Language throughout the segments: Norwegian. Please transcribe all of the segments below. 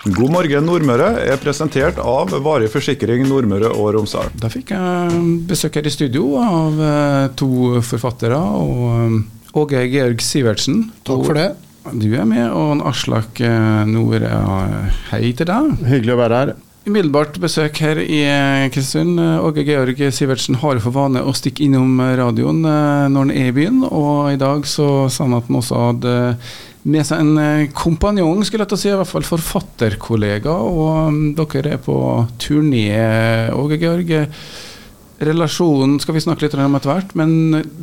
God morgen Nordmøre er presentert av Varig forsikring Nordmøre og Romsdal. Da fikk jeg besøk her i studio av eh, to forfattere. og eh, Åge Georg Sivertsen. Takk for det. Du er med, og Aslak nord Nore. Hei til deg. Hyggelig å være her. Umiddelbart besøk her i Kristiansund. Åge Georg Sivertsen har for vane å stikke innom radioen når han er i byen, og i dag så sa han at han også hadde med seg en kompanjong, skulle jeg til å si, i hvert fall forfatterkollega. Og um, dere er på turné, Åge Georg. Relasjonen skal vi snakke litt om etter hvert, men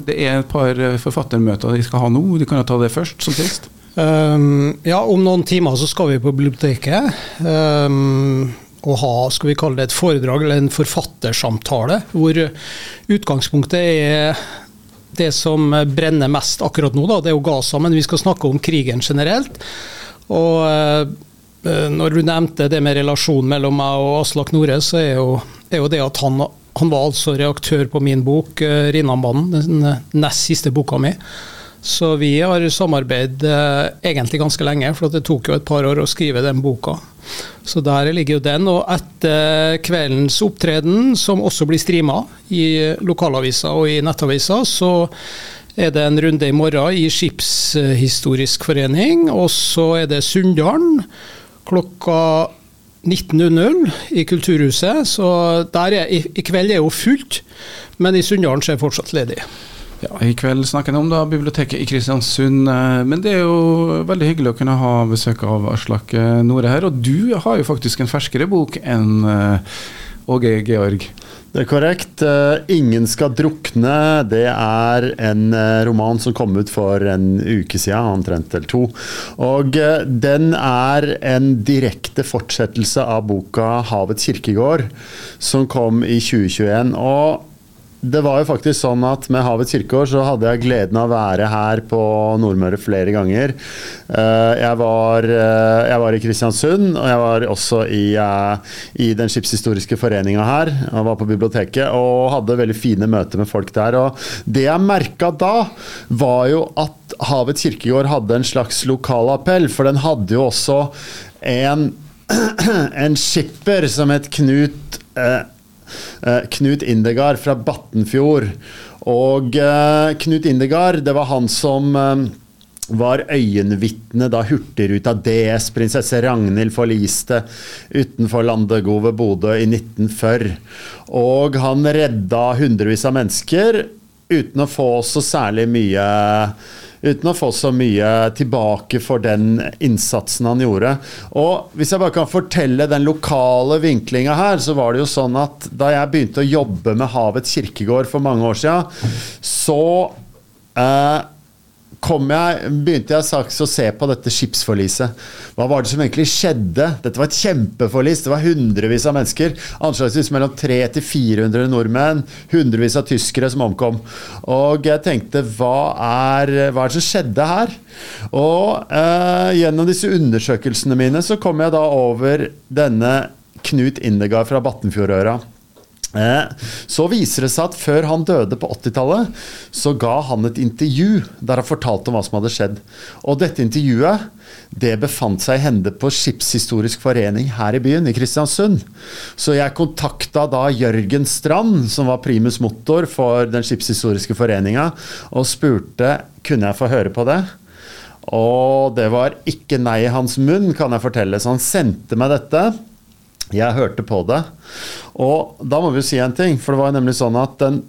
det er et par forfattermøter de skal ha nå. De kan jo ta det først, som sist. Um, ja, om noen timer så skal vi på biblioteket. Um, og ha skal vi kalle det et foredrag eller en forfattersamtale, hvor utgangspunktet er det som brenner mest akkurat nå, da, det er jo Gaza, men vi skal snakke om krigen generelt. Og eh, når du nevnte det med relasjonen mellom meg og Aslak Nore, så er jo, er jo det at han, han, var altså reaktør på min bok, eh, 'Rinnanbanen', den nest siste boka mi. Så vi har samarbeidet eh, egentlig ganske lenge, for det tok jo et par år å skrive den boka. Så der ligger jo den. Og etter kveldens opptreden, som også blir streama i lokalaviser og i nettaviser, så er det en runde i morgen i Skipshistorisk forening. Og så er det Sunndalen klokka 19.00 i Kulturhuset. Så der er, i, i kveld er jo fullt, men i Sunndalen er fortsatt ledig. Ja, I kveld snakker vi om da biblioteket i Kristiansund. Eh, men det er jo veldig hyggelig å kunne ha besøk av Aslak eh, Nore her. Og du har jo faktisk en ferskere bok enn eh, Åge Georg. Det er korrekt. 'Ingen skal drukne' det er en roman som kom ut for en uke siden, omtrent eller to. Og den er en direkte fortsettelse av boka 'Havets kirkegård', som kom i 2021. og det var jo faktisk sånn at med Havets kirkeår så hadde jeg gleden av å være her på Nordmøre flere ganger. Eh, jeg var, eh, jeg var i Kristiansund, og jeg var også i, eh, i Den skipshistoriske foreninga her. Og var på biblioteket og hadde veldig fine møter med folk der. Og det jeg merka da, var jo at Havets kirkegård hadde en slags lokalappell, for den hadde jo også en, en skipper som het Knut Eh, Knut Indegard fra Battenfjord. Og eh, Knut Indegard, det var han som eh, var øyenvitne da Hurtigruta DS prinsesse Ragnhild forliste utenfor Landegove Bodø i 1940. Og han redda hundrevis av mennesker uten å få så særlig mye uten å få så mye tilbake for den innsatsen han gjorde. Og Hvis jeg bare kan fortelle den lokale vinklinga her, så var det jo sånn at da jeg begynte å jobbe med Havets kirkegård for mange år siden, så eh, jeg, begynte jeg straks å se på dette skipsforliset. Hva var det som egentlig skjedde? Dette var et kjempeforlis. Det var hundrevis av mennesker. Anslagsvis mellom 300 til 400 nordmenn. Hundrevis av tyskere som omkom. Og jeg tenkte hva er, hva er det som skjedde her? Og eh, gjennom disse undersøkelsene mine så kom jeg da over denne Knut Indegard fra Battenfjordøra. Eh, så viser det seg at før han døde på 80-tallet, så ga han et intervju der han fortalte om hva som hadde skjedd. Og dette intervjuet det befant seg i hende på Skipshistorisk forening her i byen, i Kristiansund. Så jeg kontakta da Jørgen Strand, som var primus motor for Den skipshistoriske foreninga, og spurte kunne jeg få høre på det. Og det var ikke nei i hans munn, kan jeg fortelle, så han sendte meg dette. Jeg hørte på det. Og da må vi si en ting, for det var nemlig sånn at den,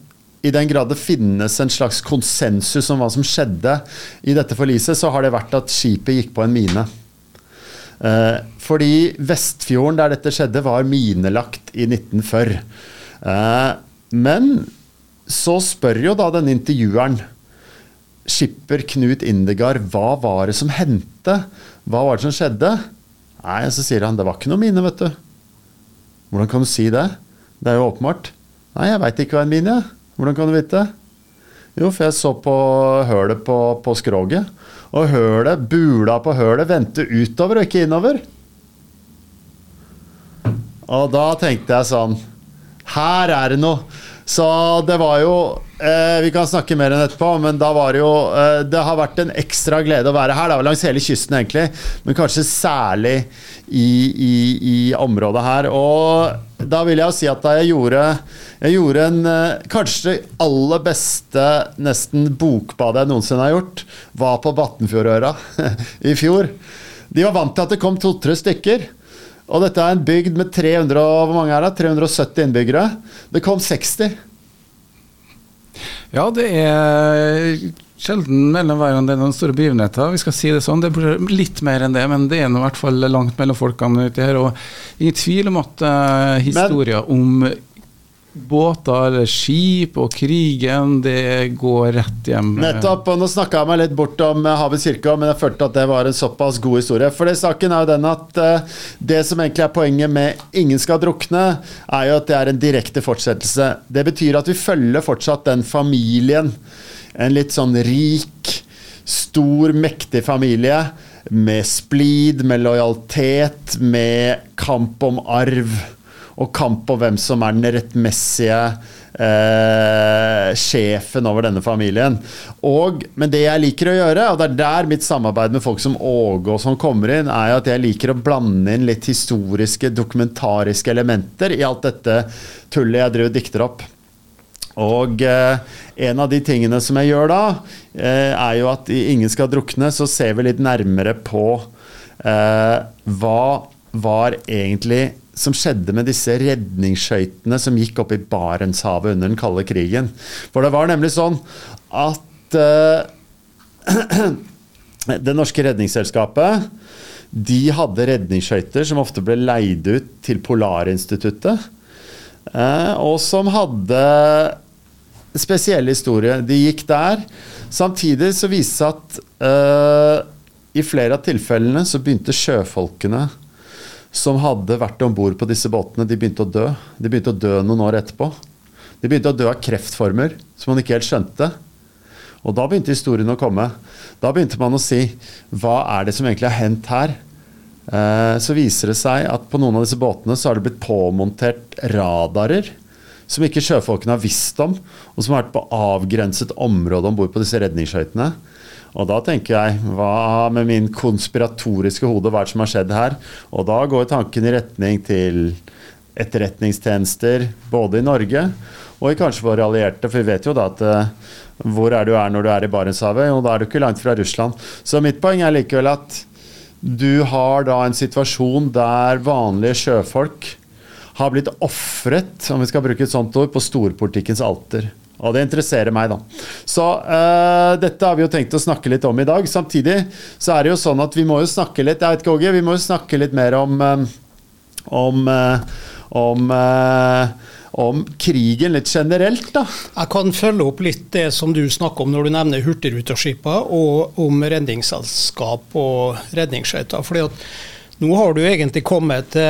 i den grad det finnes en slags konsensus om hva som skjedde i dette forliset, så har det vært at skipet gikk på en mine. Eh, fordi Vestfjorden, der dette skjedde, var minelagt i 1940. Eh, men så spør jo da denne intervjueren skipper Knut Indegard hva var det som hendte? Hva var det som skjedde? Nei, så sier han det var ikke noe mine, vet du. Hvordan kan du si det? Det er jo åpenbart. Nei, jeg veit ikke hva en mine er. Hvordan kan du vite det? Jo, for jeg så på hølet på, på skroget. Og hølet, bula på hølet, vendte utover og ikke innover. Og da tenkte jeg sånn Her er det noe! Så det var jo eh, Vi kan snakke mer enn etterpå, men da var det jo eh, Det har vært en ekstra glede å være her. Det var langs hele kysten, egentlig, men kanskje særlig i, i, i området her. Og da vil jeg jo si at da jeg gjorde Jeg gjorde en eh, Kanskje det aller beste nesten bokbadet jeg noensinne har gjort, var på Vatnfjordøra i fjor. De var vant til at det kom to-tre stykker. Og dette er en bygd med 300, hvor mange er det? 370 innbyggere. Det kom 60. Ja, det er sjelden mellom hver gang det er noen store begivenheter. Vi skal si det sånn. Det blir litt mer enn det, men det er nå i hvert fall langt mellom folkene ute her. Og ingen tvil om at uh, historier om båter eller skip og krigen, det går rett hjem. Nettopp. og Nå snakka jeg meg litt bort om eh, Havets kirke, men jeg følte at det var en såpass god historie. For det saken er jo den at uh, det som egentlig er poenget med 'Ingen skal drukne', er jo at det er en direkte fortsettelse. Det betyr at vi følger fortsatt den familien. En litt sånn rik, stor, mektig familie. Med splid, med lojalitet, med kamp om arv og kamp om hvem som er den rettmessige eh, sjefen over denne familien. Og, men det jeg liker å gjøre, og det er der mitt samarbeid med folk som Åge og sånn kommer inn, er at jeg liker å blande inn litt historiske, dokumentariske elementer i alt dette tullet jeg driver og dikter opp. Og eh, en av de tingene som jeg gjør da, eh, er jo at 'Ingen skal drukne' så ser vi litt nærmere på eh, hva var egentlig som skjedde med disse redningsskøytene som gikk opp i Barentshavet under den kalde krigen. For det var nemlig sånn at Det norske redningsselskapet de hadde redningsskøyter som ofte ble leid ut til Polarinstituttet. Og som hadde spesiell historie. De gikk der. Samtidig så viste det seg at uh, i flere av tilfellene så begynte sjøfolkene som hadde vært om bord på disse båtene, de begynte å dø. De begynte å dø noen år etterpå. De begynte å dø av kreftformer som man ikke helt skjønte. Og da begynte historien å komme. Da begynte man å si hva er det som egentlig har hendt her? Eh, så viser det seg at på noen av disse båtene så har det blitt påmontert radarer som ikke sjøfolkene har visst om, og som har vært på avgrenset område om bord på disse redningsskøytene. Og da tenker jeg, hva med min konspiratoriske hode, hva er det som har skjedd her? Og da går tanken i retning til etterretningstjenester både i Norge og i kanskje våre allierte, for vi vet jo da at uh, hvor er du er når du er i Barentshavet? Og da er du ikke langt fra Russland. Så mitt poeng er likevel at du har da en situasjon der vanlige sjøfolk har blitt ofret, om vi skal bruke et sånt ord, på storpolitikkens alter. Og det interesserer meg, da. Så uh, dette har vi jo tenkt å snakke litt om i dag. Samtidig så er det jo sånn at vi må jo snakke litt Jeg vet ikke, Åge, vi må jo snakke litt mer om um, om, uh, om om krigen litt generelt, da. Jeg kan følge opp litt det som du snakker om når du nevner Hurtigruteskipene, og om redningsselskap og redningsskøyter. Nå har du egentlig kommet til,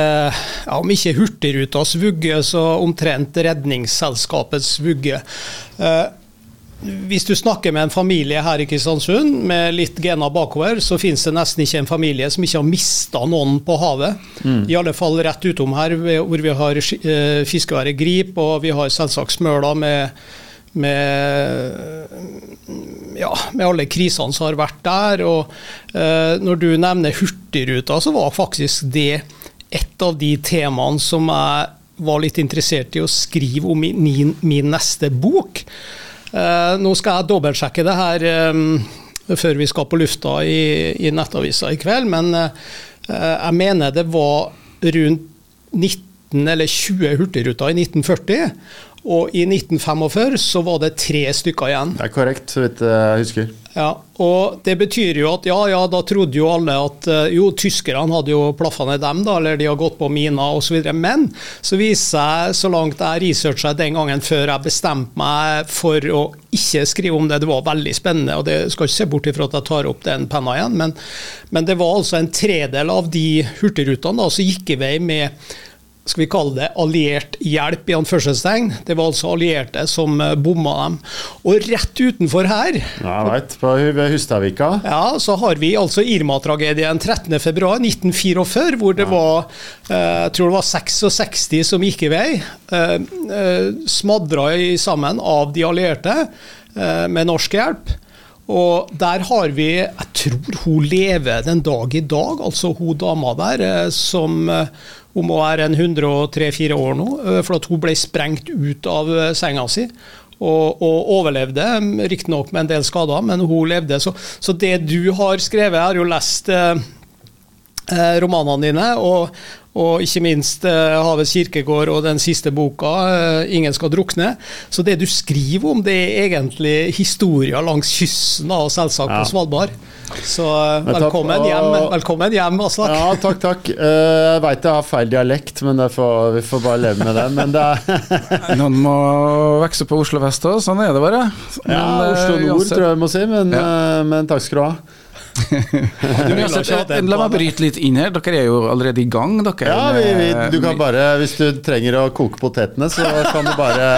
ja, om ikke Hurtigrutas vugge, så omtrent Redningsselskapets vugge. Eh, hvis du snakker med en familie her i Kristiansund med litt gener bakover, så finnes det nesten ikke en familie som ikke har mista noen på havet. Mm. I alle fall rett utom her, hvor vi har eh, fiskeværet Grip, og vi har selvsagt Smøla med med, ja, med alle krisene som har vært der. Og eh, når du nevner Hurtigruta, så var faktisk det et av de temaene som jeg var litt interessert i å skrive om i min, min neste bok. Eh, nå skal jeg dobbeltsjekke det her eh, før vi skal på lufta i, i Nettavisa i kveld, men eh, jeg mener det var rundt 19 eller 20 hurtigruter i 1940. Og i 1945 så var det tre stykker igjen. Det er korrekt, så vidt jeg husker. Ja, og Det betyr jo at ja, ja, da trodde jo alle at eh, jo, tyskerne hadde jo plaffa ned dem, da, eller de har gått på mina osv. Men så viser jeg, så langt jeg researcha den gangen før jeg bestemte meg for å ikke skrive om det, det var veldig spennende, og det skal ikke se bort ifra at jeg tar opp den penna igjen, men, men det var altså en tredel av de hurtigrutene som gikk i vei med skal vi kalle det alliert hjelp, i anførselstegn. Det var altså allierte som eh, bomma dem. Og rett utenfor her Ja, jeg vet, På Hustavika, Hustadvika. ja, så har vi altså Irma-tragedien 13.2.1944, hvor det var eh, jeg tror det var 66 som gikk i vei. Eh, Smadra sammen av de allierte med norsk hjelp. Og der har vi Jeg tror hun lever den dag i dag, altså hun dama der, eh, som eh, hun må være en 103-4 år nå, eh, for at hun ble sprengt ut av senga si. Og, og overlevde, riktignok med en del skader, men hun levde. Så, så det du har skrevet, jeg har jo lest romanene dine, og, og ikke minst eh, 'Havets kirkegård' og den siste boka, eh, 'Ingen skal drukne'. Så det du skriver om, det er egentlig historier langs kysten, og selvsagt Ja. på Svalbard. Så eh, Men velkommen hjem, velkommen hjem Aslak. Ja, takk, takk. Eh, Jeg veit jeg har feil dialekt, men får, vi får bare leve med det. Men det er Noen må vokse på Oslo vest òg, sånn er det bare. ja, Oslo eh, Nord, uansett- tror jeg vi må si. Men, ja. men takk skal du ha. Ha den La meg bryte litt inn her. Dere er jo allerede i gang. Dere, Ja, vi, vi, du kan bare, Hvis du trenger å koke potetene, så kan du bare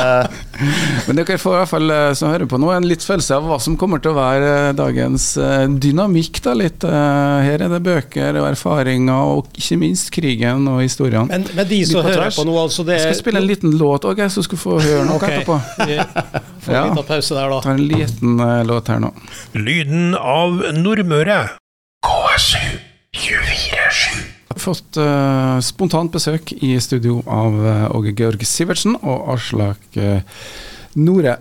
Men dere får i hvert fall eh, som hører på nå en litt følelse av hva som kommer til å være eh, dagens eh, dynamikk. da litt. Her er det bøker og erfaringer, og ikke minst krigen og historiene. Men, men de som hører på nå, altså det Jeg skal spille en liten låt òg, så du skal få høre noe okay. etterpå. vi får Ja. en liten pause der, da. Ta en liten låt her nå. Lyden av Nordmøre. KSU 247. Jeg har fått uh, spontant besøk i studio av Åge Åge Georg Sivertsen og Aslak uh, Nore.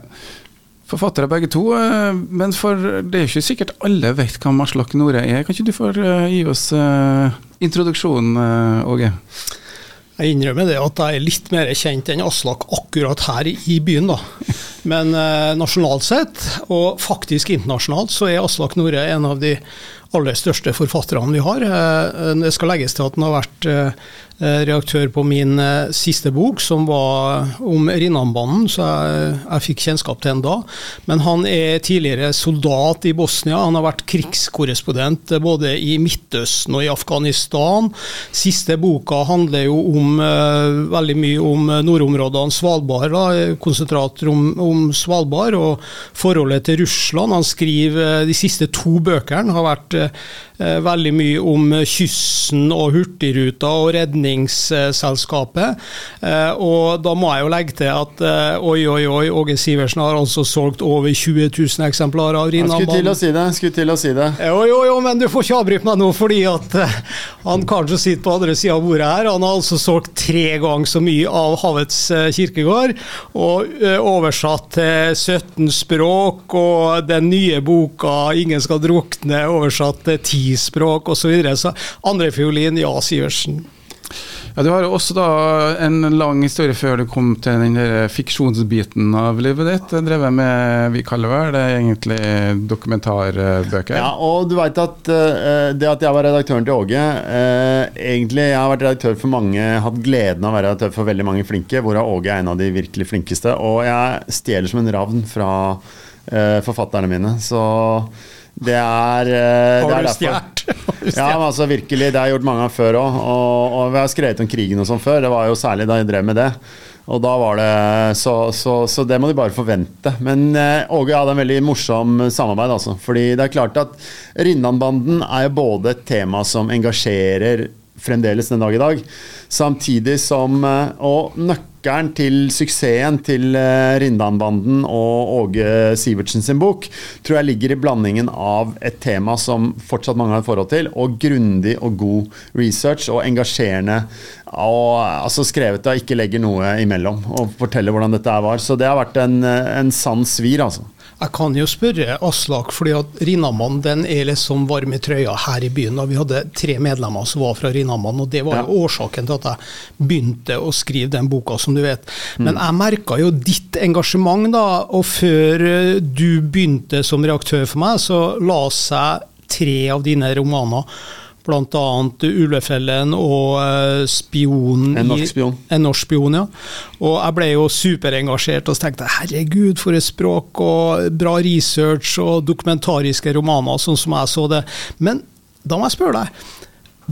Forfattere begge to, eh, men for det er ikke sikkert alle vet hvem Aslak Nore er. Kan ikke du få eh, gi oss eh, introduksjonen, eh, Åge? Jeg innrømmer det at jeg er litt mer kjent enn Aslak akkurat her i byen, da. Men eh, nasjonalt sett, og faktisk internasjonalt, så er Aslak Nore en av de aller største forfatterne vi har. Eh, det skal legges til at han har vært eh, reaktør på min eh, siste bok, som var om Rinnanbanen, så jeg, jeg fikk kjennskap til den da. Men han er tidligere soldat i Bosnia. Han har vært krigskorrespondent eh, både i Midtøsten og i Afghanistan. Siste boka handler jo om eh, veldig mye om eh, nordområdene Svalbard, da, eh, konsentrater om, om Svalbard og forholdet til Russland. Han skriver eh, de siste to bøkene har vært eh, eh, veldig mye om eh, kysten og Hurtigruta og Redningsselskapet. Eh, og da må jeg jo legge til at eh, oi, oi, oi, Åge Sivertsen har altså solgt over 20 000 eksemplarer av Jeg skulle til å si det. Skulle til å si det. Jo, jo, jo, men du får ikke avbryte meg nå, fordi at eh, han karen som sitter på andre sida av bordet her, han har altså solgt tre ganger så mye av Havets kirkegård, og oversatt til 17 språk, og den nye boka 'Ingen skal drukne' oversatt til ti språk, osv. Så, videre. så andrefiolin, ja, Sivertsen. Ja, Du har også da en lang historie før du kom til den der fiksjonsbiten av livet ditt. Drevet med, vi kaller vel det egentlig dokumentarbøker. Ja, og du veit at eh, det at jeg var redaktøren til Åge eh, Egentlig, jeg har vært redaktør for mange, hatt gleden av å være redaktør for veldig mange flinke, hvorav Åge er en av de virkelig flinkeste. Og jeg stjeler som en ravn fra eh, forfatterne mine, så det er, det Har du stjålet? Ja, men altså virkelig, det har jeg gjort mange ganger før òg. Og, og vi har skrevet om krigen og sånn før. Det var jo særlig da jeg drev med det. Og da var det Så, så, så det må de bare forvente. Men eh, Åge hadde en veldig morsom samarbeid, altså. Fordi det er klart at Rinnanbanden er jo både et tema som engasjerer fremdeles den dag i dag, samtidig som eh, Og nøkkelen til suksessen til eh, Rindanbanden og Åge Sivertsen sin bok tror jeg ligger i blandingen av et tema som fortsatt mange har et forhold til, og grundig og god research og engasjerende og altså skrevet av ikke legger noe imellom og forteller hvordan dette var. Så det har vært en, eh, en sann svir, altså. Jeg kan jo spørre Aslak, fordi at Rinnamann den er liksom varm i trøya her i byen. og Vi hadde tre medlemmer som var fra Rinnamann, og det var Ja. jo årsaken til at jeg begynte å skrive den boka, som du vet. Men jeg merka jo ditt engasjement, da, og før eh, du begynte som reaktør for meg, så la seg tre av dine romaner Blant annet Ulvefellen og eh, Spionen En norsk i- spion. en norsk spion, ja. Og jeg ble jo superengasjert og så tenkte herregud, for et språk, og bra research og dokumentariske romaner, sånn som jeg så det. Men da må jeg spørre deg,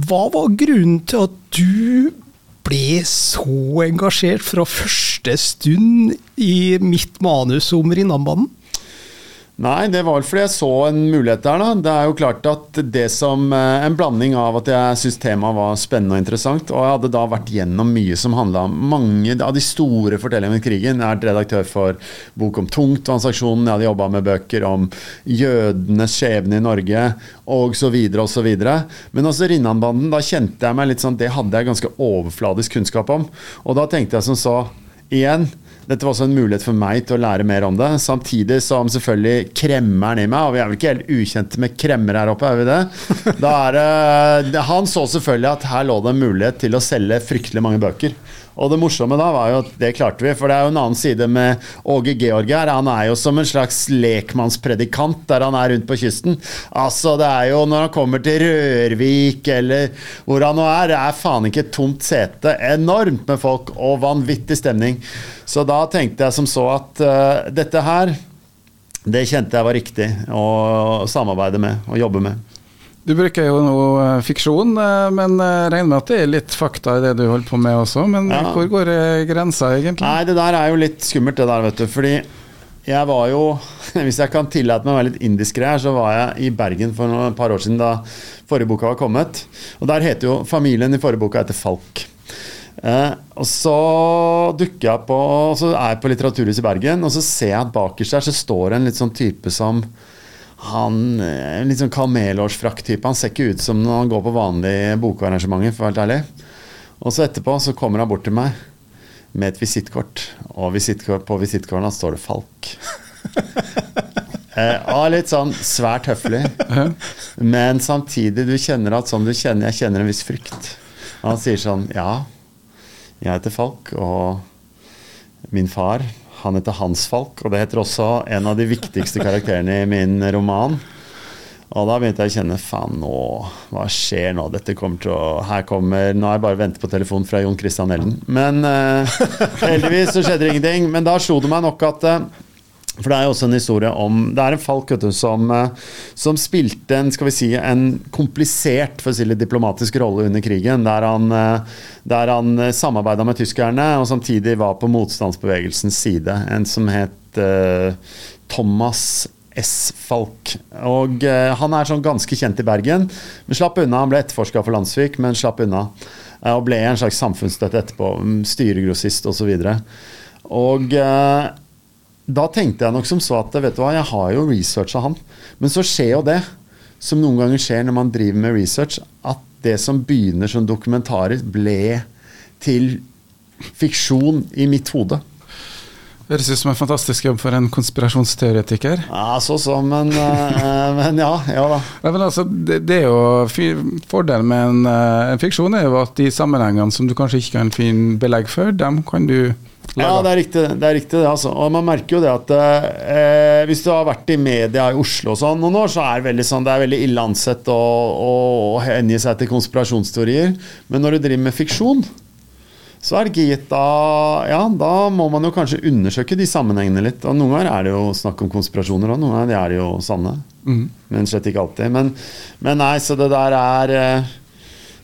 hva var grunnen til at du ble så engasjert fra første stund i mitt manus om Rinnanbanen? Nei, det var vel fordi jeg så en mulighet der, da. Det er jo klart at det som eh, En blanding av at jeg syns temaet var spennende og interessant, og jeg hadde da vært gjennom mye som handla om mange av de store fortellingene om krigen. Jeg er redaktør for bok om tungtvannsaksjonen, jeg hadde jobba med bøker om jødenes skjebne i Norge, og så videre og så videre. Men også Rinnanbanden, da kjente jeg meg litt sånn Det hadde jeg ganske overfladisk kunnskap om. Og da tenkte jeg som så, igjen dette var også en mulighet for meg til å lære mer om det. Samtidig som selvfølgelig kremmeren i meg, og vi er vel ikke helt ukjente med kremmer her oppe, er vi det? Da er han så selvfølgelig at her lå det en mulighet til å selge fryktelig mange bøker. Og det morsomme da var jo at det klarte vi, for det er jo en annen side med Åge Georg her. Han er jo som en slags lekmannspredikant der han er rundt på kysten. Altså, det er jo når han kommer til Rørvik eller hvor han nå er, det er faen ikke tomt sete. Enormt med folk og vanvittig stemning. Så da tenkte jeg som så at uh, dette her, det kjente jeg var riktig å samarbeide med og jobbe med. Du bruker jo noe eh, fiksjon, eh, men regner med at det er litt fakta i det du holder på med også. Men ja. hvor går grensa egentlig? Nei, det der er jo litt skummelt, det der, vet du. Fordi jeg var jo, hvis jeg kan tillate meg å være litt indiskré her, så var jeg i Bergen for et par år siden da forrige boka var kommet. Og der heter jo familien i forrige boka etter Falk. Eh, og så dukker jeg på og Så er jeg på Litteraturhuset i Bergen, og så ser jeg at bakerst der så står en litt sånn type som han er en litt sånn kamelårsfrakk-type. Han ser ikke ut som når han går på vanlige bokarrangementer, for å være helt ærlig. Og så etterpå så kommer han bort til meg med et visittkort, og visitkort, på visittkortet står det Falk. eh, og litt sånn svært høflig, men samtidig du kjenner at sånn du kjenner, jeg kjenner en viss frykt. Og han sier sånn Ja, jeg heter Falk, og min far han heter Hans Falk, og det heter også en av de viktigste karakterene i min roman. Og da begynte jeg å kjenne faen, nå, hva skjer nå? Dette kommer til å Her kommer Nå har jeg bare ventet på telefon fra Jon Christian Elden. Men uh, heldigvis så skjedde det ingenting. Men da slo det meg nok at uh, for det er jo også en historie om Det er en Falk du, som, eh, som, spilte en skal vi si, en komplisert for å si litt diplomatisk rolle under krigen. Der han, eh, der han eh, samarbeida med tyskerne og samtidig var på motstandsbevegelsens side. En som het uh, Thomas S. Falk. Og uh, Han er sånn ganske kjent i Bergen, men slapp unna. Han ble etterforska for Landsvik, men slapp unna. Uh, og ble en slags samfunnsstøtte etterpå. Mm, styregrossist osv. Og, så og da tenkte jeg nok som så at vet du hva, jeg har jo researcha han. Men så skjer jo det, som noen ganger skjer når man driver med research, at det som begynner som dokumentarer, ble til fiksjon i mitt hode. Høres ut som en fantastisk jobb for en konspirasjonsteoretiker. Ja, så så, men, uh, men ja. Ja da. Ja, men altså, det, det, er jo Fordelen med en, uh, en, fiksjon er jo at de sammenhengene som du kanskje ikke kan finne belegg for, dem kan du ja, det er riktig. det er riktig det, altså. Og man merker jo det at eh, hvis du har vært i media i Oslo og sånn noen år, så er det veldig, sånn, det er veldig ille ansett å hengi seg til konspirasjonsteorier. Men når du driver med fiksjon, så er det gitt da Ja, da må man jo kanskje undersøke de sammenhengene litt. Og noen ganger er det jo snakk om konspirasjoner, og noen ganger er det jo sanne. Mm. Men slett ikke alltid. Men, men, nei, så det der er eh,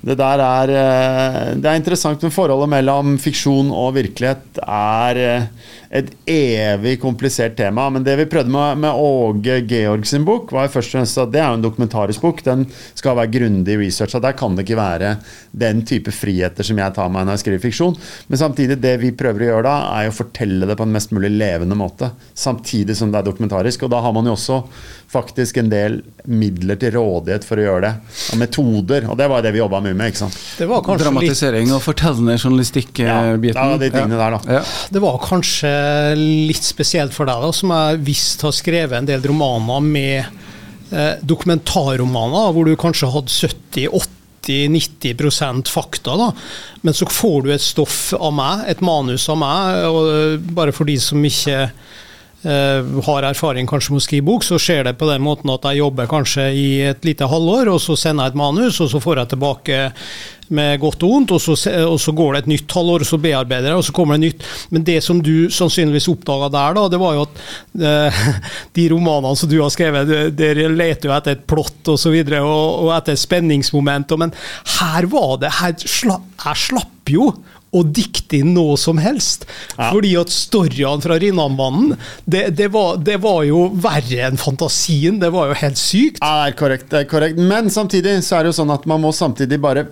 det der er eh, Det er interessant, men forholdet mellom fiksjon og virkelighet er eh, et evig komplisert tema. Men det vi prøvde med, med Åge Georg sin bok, var jo først og fremst at det er jo en dokumentarisk bok. Den skal være grundig researcha. Der kan det ikke være den type friheter som jeg tar meg når jeg skriver fiksjon. Men samtidig, det vi prøver å gjøre da, er å fortelle det på en mest mulig levende måte. Samtidig som det er dokumentarisk. Og da har man jo også faktisk en del midler til rådighet for å gjøre det. Og metoder. Og det var det vi jobba mye med. ikke sant? Det var Dramatisering litt... og fortellende journalistikk-biten. Ja, ja, de tingene der, da. Ja. Det var kanskje litt spesielt for deg, da, som jeg visst har skrevet en del romaner med eh, dokumentarromaner, hvor du kanskje hadde 70-80-90% fakta. da, Men så får du et stoff av meg, et manus av meg. og Bare for de som ikke eh, har erfaring kanskje med å skrive bok, så skjer det på den måten at jeg jobber kanskje i et lite halvår, og så sender jeg et manus, og så får jeg tilbake med godt og vondt, og så, og så går det et nytt halvår, og så bearbeider jeg, og så kommer det nytt. Men det som du sannsynligvis oppdaga der, da, det var jo at eh, de romanene som du har skrevet, der leter jo etter et plott og så videre, og, og etter spenningsmoment, men her var det her sla, Jeg slapp jo å dikte inn noe som helst. Ja. Fordi at storyene fra Rinnanmannen, det, det, var, det, var, jo verre enn fantasien. Det var jo helt sykt. Ja, det er korrekt. Det er korrekt. Men samtidig så er det jo sånn at man må samtidig bare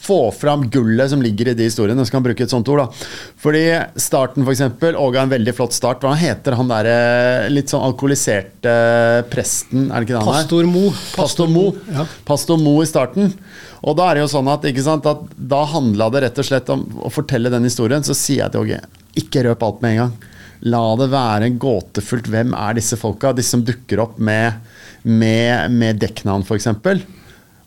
få fram gullet som ligger i de historiene. så kan man bruke et sånt ord. da. Fordi starten, f.eks. Åge har en veldig flott start. Hva heter han derre litt sånn alkoholiserte presten? Er det ikke det han er? Pastor Mo. Pastor Mo. Ja. Pastor Mo i starten. Og da er det jo sånn at, ikke sant, at da handla det rett og slett om å fortelle den historien. Så sier jeg til Åge, ikke røp alt med en gang. La det være gåtefullt. Hvem er disse folka? Disse som dukker opp med, med, med dekknavn, f.eks.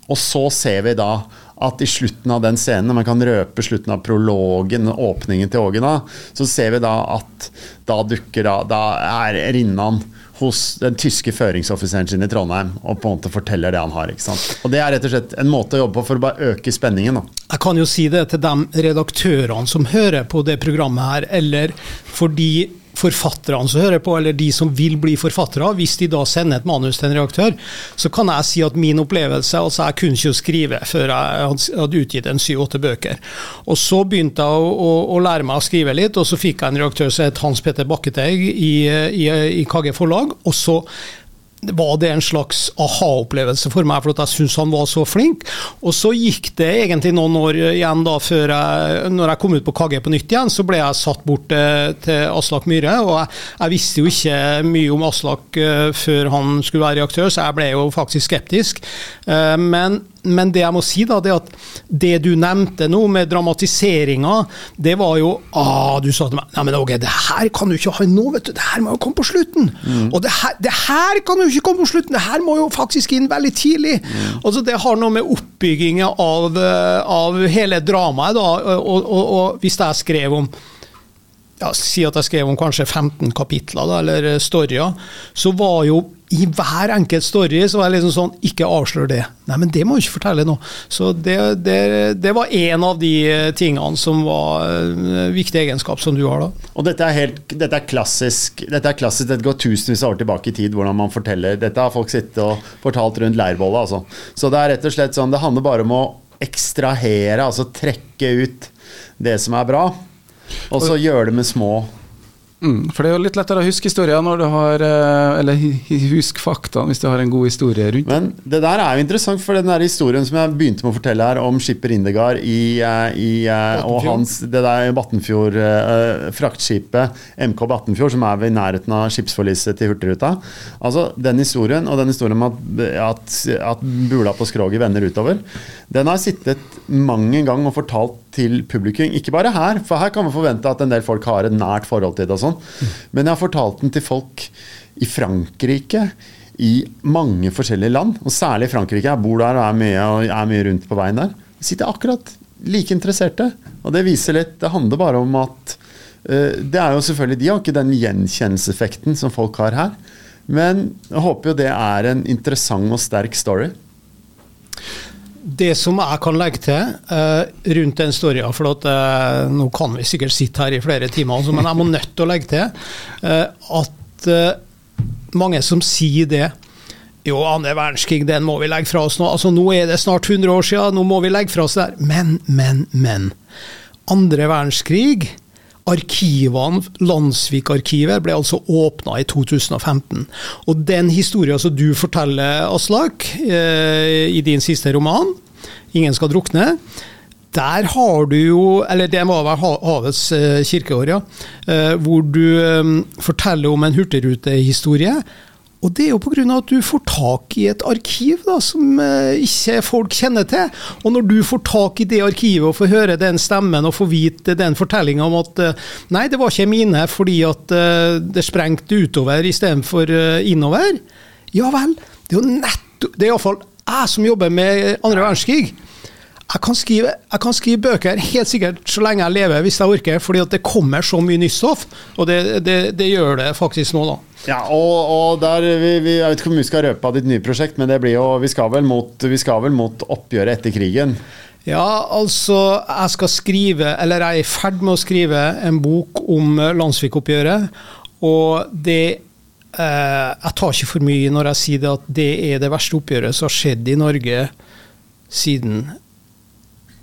Og så ser vi da at i slutten av den scenen, man kan røpe slutten av prologen, åpningen til Åge, da, så ser vi da at da dukker da, da er Rinnan hos den tyske føringsoffiseren sin i Trondheim og på en måte forteller det han har. ikke sant? Og Det er rett og slett en måte å jobbe på for å bare øke spenningen. da. Jeg kan jo si det til de redaktørene som hører på det programmet her, eller fordi forfatterne som hører på, eller de som vil bli forfattere, hvis de da sender et manus til en reaktør, så kan jeg si at min opplevelse altså Jeg kunne ikke skrive før jeg hadde utgitt en syv-åtte bøker. Og Så begynte jeg å, å, å, lære meg å skrive litt, og så fikk jeg en reaktør som het Hans Petter Bakketeig i, i, i KG Forlag. og så var det en slags aha-opplevelse for meg, for at jeg syntes han var så flink. Og så gikk det egentlig noen år igjen da, før jeg, når jeg kom ut på KG på nytt igjen, så ble jeg satt bort til, til Aslak Myhre. Og jeg, jeg, visste jo ikke mye om Aslak uh, før han skulle være reaktør, så jeg ble jo faktisk skeptisk. Uh, men men det jeg må si, da, det at det du nevnte nå med dramatiseringa, det var jo ah, Du sa til meg Nei, men OK, det her kan du ikke ha nå, vet du. Det her må jo komme på slutten. Mm. Og det her, det her, kan jo ikke komme på slutten. Det her må jo faktisk inn veldig tidlig. Mm. Altså, det har noe med oppbygginga av, av, hele dramaet, da. Og, og, og, og hvis jeg skrev om ja, Si at jeg skrev om kanskje 15 kapitler, da, eller storyer, så var jo i hver enkelt story så var det liksom sånn Ikke avslør det. Nei, men det må du ikke fortelle nå. Så det, det, det var en av de tingene som var eh, viktig egenskap som du har, da. Og dette er, helt, dette er klassisk. Dette er klassisk, dette går tusenvis av år tilbake i tid, hvordan man forteller. Dette har folk sittet og fortalt rundt leirbålet, altså. Så det er rett og slett sånn, det handler bare om å ekstrahere, altså trekke ut det som er bra, og så gjør det med små Mm, for det er jo litt lettere å huske historier når du har eh, Eller husk fakta hvis du har en god historie rundt. Men det der er jo interessant, for den der historien som jeg begynte med å fortelle her, om skipper Indegard i, eh, i, eh, og hans Det der Battenfjord uh, fraktskipet MK Battenfjord, som er ved nærheten av skipsforliset til Hurtigruta. Altså, den historien, og den historien om at, at, at bula på skroget vender utover, den har sittet mang en gang og fortalt til publikum. Ikke bare her, for her kan vi forvente at en del folk har et nært forhold til det. og sånn. Men jeg har fortalt den til folk i Frankrike, i mange forskjellige land. Og særlig i Frankrike. Jeg bor der og er mye, og er mye rundt på veien der. De sitter akkurat like interesserte. Og det viser litt Det handler bare om at uh, Det er jo selvfølgelig De har ikke den gjenkjennelseseffekten som folk har her. Men jeg håper jo det er en interessant og sterk story det som jeg kan legge til uh, rundt den storya, for at, uh, nå kan vi sikkert sitte her i flere timer, altså, men jeg må nødt til å legge til uh, at mange som sier det jo, andre verdenskrig, den må vi legge fra oss nå. Altså, nå er det snart 100 år siden, nå må vi legge fra oss det der. Men, men, men. Andre verdenskrig Arkivene, Landsvikarkivet, ble altså åpna i 2015. Og den historien som du forteller, Aslak, eh, i din siste roman, 'Ingen skal drukne', der har du jo Eller det var vel Havets eh, kirkeår, ja. Eh, hvor du forteller om en hurtigrutehistorie og det er jo pga. at du får tak i et arkiv da, som eh, ikke folk kjenner til. Og når du får tak i det arkivet og får høre den stemmen og får vite den fortellinga om at eh, nei, det var ikke mine fordi at eh, det sprengte utover istedenfor innover, ja vel. Det er jo nettopp Det er iallfall jeg som jobber med andre verdenskrig. Jeg kan, skrive, jeg kan skrive bøker helt sikkert så lenge jeg lever, hvis jeg orker, fordi at det kommer så mye nytt stoff. Og det, det, det gjør det faktisk nå, da. Ja, og, og der, vi, vi, Jeg vet ikke mye vi skal røpe av ditt nye prosjekt, men det blir jo, vi skal vel mot, vi skal vel mot oppgjøret etter krigen. Ja, altså Jeg skal skrive, eller jeg er i ferd med å skrive en bok om landssvikoppgjøret. Og det eh, Jeg tar ikke for mye når jeg sier det at det er det verste oppgjøret som har skjedd i Norge siden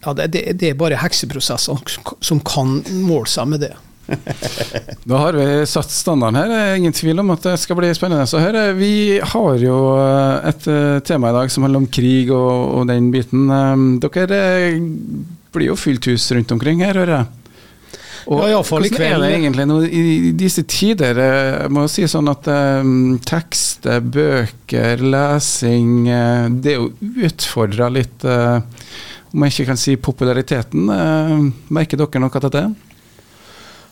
ja, det, det, det er bare hekseprosesser som kan måle seg med det. Da har vi satt standarden her. Det er ingen tvil om at det skal bli spennende å høre. Vi har jo eh, et eh, tema i dag som handler om krig og, og den biten. Eh, dere blir jo fylt hus rundt omkring her, hører jeg. Og ja, hvordan er det egentlig nå i disse tider? Jeg må si sånn at um, tekster, bøker, lesing Det er jo utfordra litt, uh, om jeg ikke kan si populariteten. Uh, merker dere noe til det?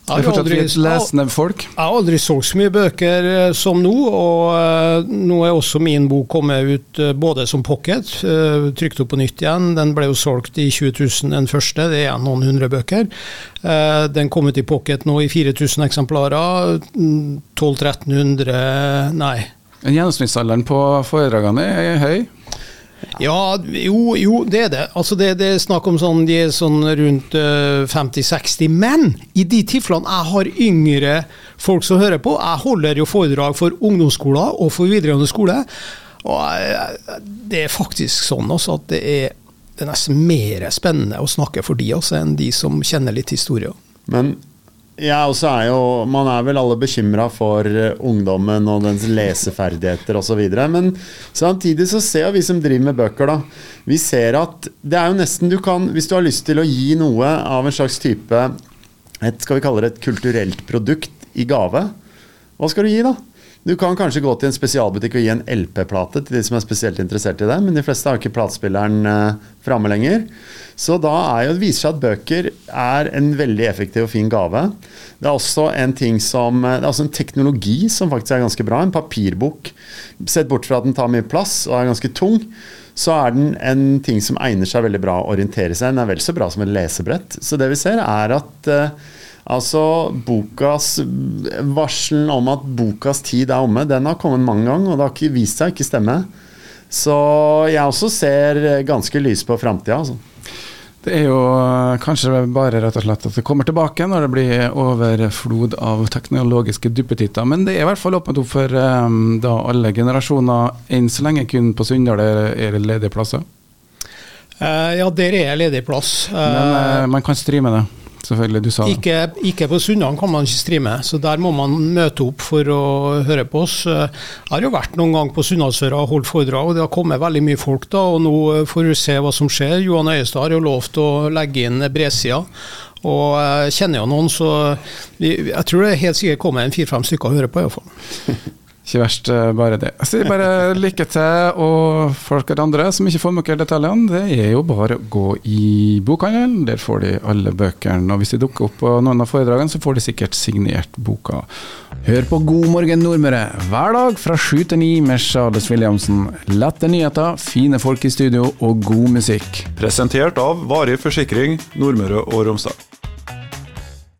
Er har fortsatt litt lesende folk. Jeg har aldri solgt så mye bøker eh, som nå, og eh, nå er også min bok kommet ut eh, både som pocket, eh, trykt opp på nytt igjen. Den ble jo solgt i 20 000 den første, det er noen hundre bøker. Eh, Den kom ut i pocket nå i 4000 eksemplarer. mm, 1200-1300 Nei. Gjennomsnittsalderen på foredragene er høy. Ja, jo, jo, det er det. Altså det, det er snakk om sånn, de er sånn rundt uh, 50-60. Men i de tilfellene jeg har yngre folk som hører på, jeg holder jo foredrag for ungdomsskoler og for videregående skole, og jeg, det er faktisk sånn også at det er, det er nesten mer spennende å snakke for de også enn de som kjenner litt historie. Men jeg også er jo Man er vel alle bekymra for eh, ungdommen og dens leseferdigheter osv. Men samtidig så ser vi som driver med bøker, da Vi ser at det er jo nesten du kan Hvis du har lyst til å gi noe av en slags type et, Skal vi kalle det et kulturelt produkt i gave, hva skal du gi, da? Du kan kanskje gå til en spesialbutikk og gi en LP-plate til de som er spesielt interessert i det, men de fleste har ikke platespilleren eh, framme lenger. Så da er jo, det viser seg at bøker er en veldig effektiv og fin gave. Det er også en ting som, eh, det er også en teknologi som faktisk er ganske bra. En papirbok. Sett bort fra at den tar mye plass og er ganske tung, så er den en ting som egner seg veldig bra å orientere seg i. Den er vel så bra som et lesebrett. Så det vi ser, er at eh, Altså, bokas Varselen om at bokas tid er omme, den har kommet mange ganger, og det har ikke vist seg ikke stemme. Så jeg også ser ganske lys på framtida, altså. Det er jo eh, kanskje bare rett og slett at det kommer tilbake når det blir overflod av teknologiske duppetitter. Men det er i hvert fall åpnet opp for um, da alle generasjoner, enn så lenge kun på Sunndal er er det ledige plasser. Uh, ja, der er ledig plass. Men Eh, eh, man kan streame det, selvfølgelig. Du sa det. Ikke, ikke på Sunnan kan man ikke streame, så der må man møte opp for å høre på oss. Eh, Jeg har jo vært noen gang på Sunndalsøra og holdt foredrag, og det har kommet veldig mye folk da. og Nå eh, får vi se hva som skjer. Johan Øyestad har jo lovt å legge inn bredsida. Og jeg kjenner jo noen, så jeg tror det helt sikkert kommer en fire-fem stykker å høre på. i hvert fall. Ikke verst, eh, bare det. Jeg sier bare lykke til, og folk og andre som ikke får med dere detaljene, det er jo bare å gå i bokhandelen. Der får de alle bøkene. Og hvis de dukker opp på noen av foredragene, så får de sikkert signert boka. Hør på God morgen Nordmøre hver dag fra sju til ni med Charles Williamsen. Lette nyheter, fine folk i studio og god musikk. Presentert av Varig forsikring Nordmøre og Romsdal.